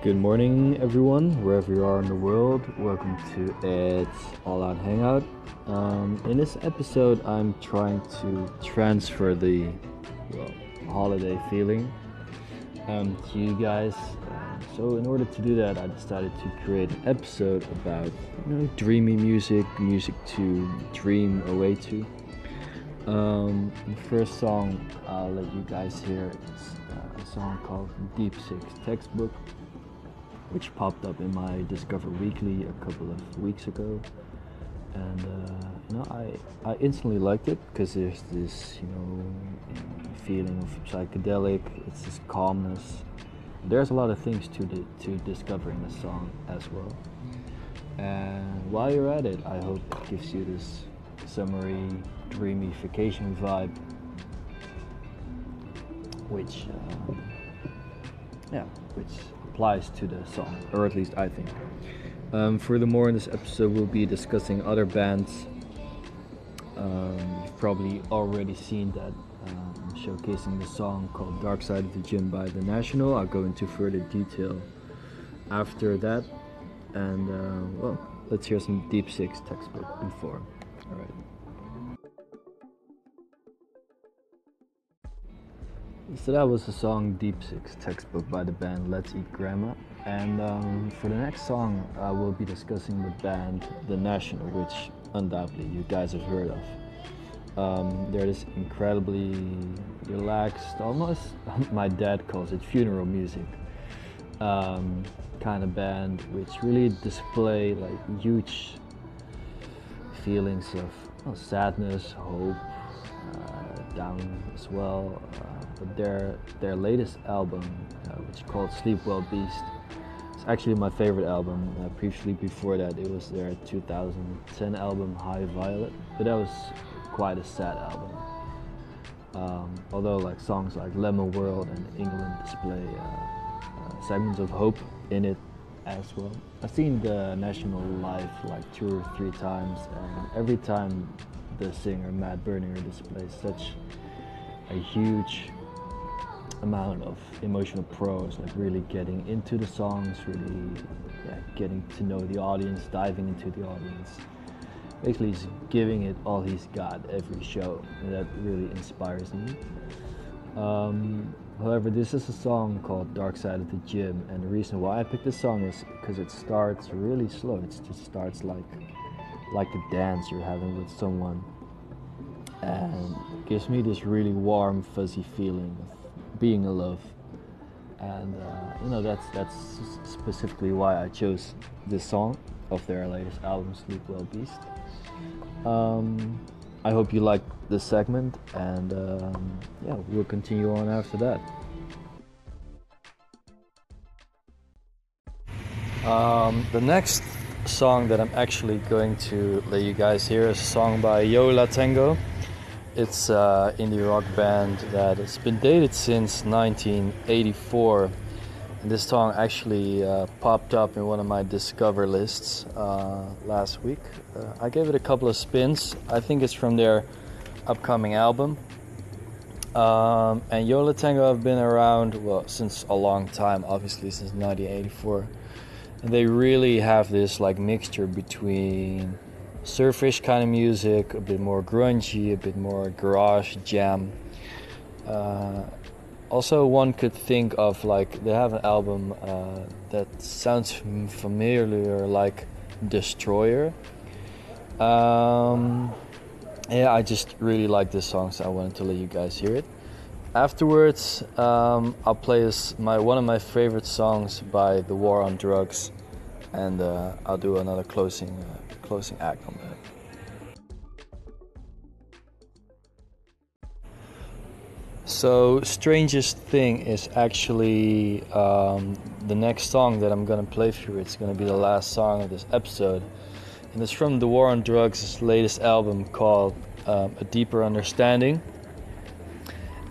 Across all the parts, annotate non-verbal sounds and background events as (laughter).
Good morning, everyone, wherever you are in the world. Welcome to It's All Out Hangout. Um, in this episode, I'm trying to transfer the well, holiday feeling um, to you guys. Um, so, in order to do that, I decided to create an episode about you know, dreamy music, music to dream away to. Um, the first song I'll let you guys hear is uh, a song called Deep Six Textbook which popped up in my Discover Weekly a couple of weeks ago. And uh, you know, I, I instantly liked it because there's this you know feeling of psychedelic. It's this calmness. There's a lot of things to to discover in the song as well. And while you're at it, I hope it gives you this summery, dreamy vacation vibe, which uh, yeah, which applies to the song, or at least I think. Um, furthermore, in this episode, we'll be discussing other bands. Um, you've probably already seen that um, showcasing the song called Dark Side of the Gym by The National. I'll go into further detail after that. And, uh, well, let's hear some Deep Six textbook before. Alright. So that was the song Deep Six textbook by the band Let's Eat Grandma. And um, for the next song, I will be discussing the band The National, which undoubtedly you guys have heard of. Um, they're this incredibly relaxed, almost (laughs) my dad calls it funeral music um, kind of band, which really display like huge feelings of well, sadness, hope, uh, down as well. Uh, their their latest album, uh, which is called Sleep Well Beast, it's actually my favorite album. Uh, previously, before that, it was their 2010 album High Violet, but that was quite a sad album. Um, although like songs like Lemon World and England display uh, segments of hope in it as well. I've seen the National live like two or three times, and every time the singer Matt Berninger displays such a huge amount of emotional prose, like really getting into the songs, really yeah, getting to know the audience, diving into the audience. Basically, he's giving it all he's got every show, and that really inspires me. Um, however, this is a song called Dark Side of the Gym, and the reason why I picked this song is because it starts really slow. It just starts like like a dance you're having with someone, and gives me this really warm, fuzzy feeling of being in love. And uh, you know that's that's specifically why I chose this song of their latest album, Sleep Well Beast. Um, I hope you like this segment, and um, yeah, we'll continue on after that. Um, the next song that I'm actually going to let you guys hear is a song by Yo La Tengo. It's an uh, indie rock band that has been dated since 1984. And this song actually uh, popped up in one of my Discover lists uh, last week. Uh, I gave it a couple of spins. I think it's from their upcoming album. Um, and Yo La Tengo have been around well since a long time, obviously since 1984 and they really have this like mixture between surfish kind of music, a bit more grungy, a bit more garage jam. Uh, also, one could think of like they have an album uh, that sounds familiar, like Destroyer. Um, yeah, I just really like this song, so I wanted to let you guys hear it. Afterwards, um, I'll play this, my one of my favorite songs by The War on Drugs, and uh, I'll do another closing uh, closing act on that. So, strangest thing is actually um, the next song that I'm gonna play for you. It's gonna be the last song of this episode, and it's from The War on Drugs' latest album called um, A Deeper Understanding.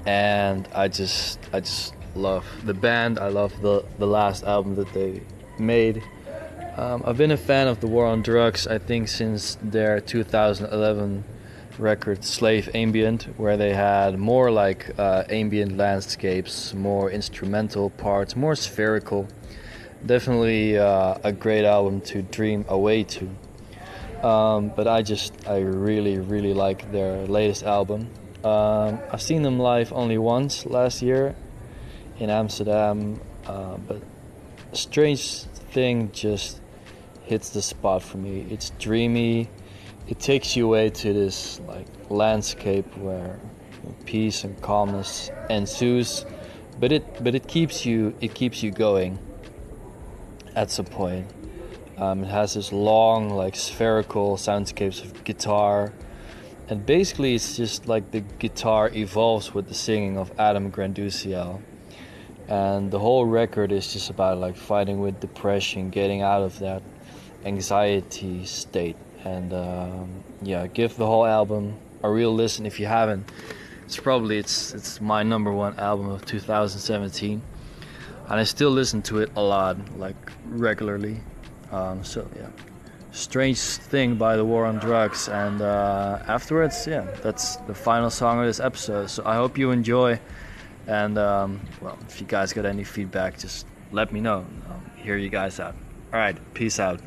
And I just, I just love the band. I love the the last album that they made. Um, I've been a fan of The War on Drugs. I think since their 2011 record Slave Ambient, where they had more like uh, ambient landscapes, more instrumental parts, more spherical. definitely uh, a great album to dream away to. Um, but I just I really really like their latest album. Um, I've seen them live only once last year in Amsterdam, uh, but Strange Thing just hits the spot for me. It's dreamy. It takes you away to this like landscape where peace and calmness ensues, but it but it keeps you it keeps you going. At some point, um, it has this long like spherical soundscapes of guitar, and basically it's just like the guitar evolves with the singing of Adam Granduciel and the whole record is just about like fighting with depression getting out of that anxiety state. And um, yeah give the whole album a real listen if you haven't. It's probably it's it's my number one album of 2017 and i still listen to it a lot like regularly. Um, so yeah. Strange thing by the war on drugs. And uh, afterwards yeah that's the final song of this episode. So i hope you enjoy and um, well, if you guys got any feedback, just let me know. I'll hear you guys out. All right, peace out.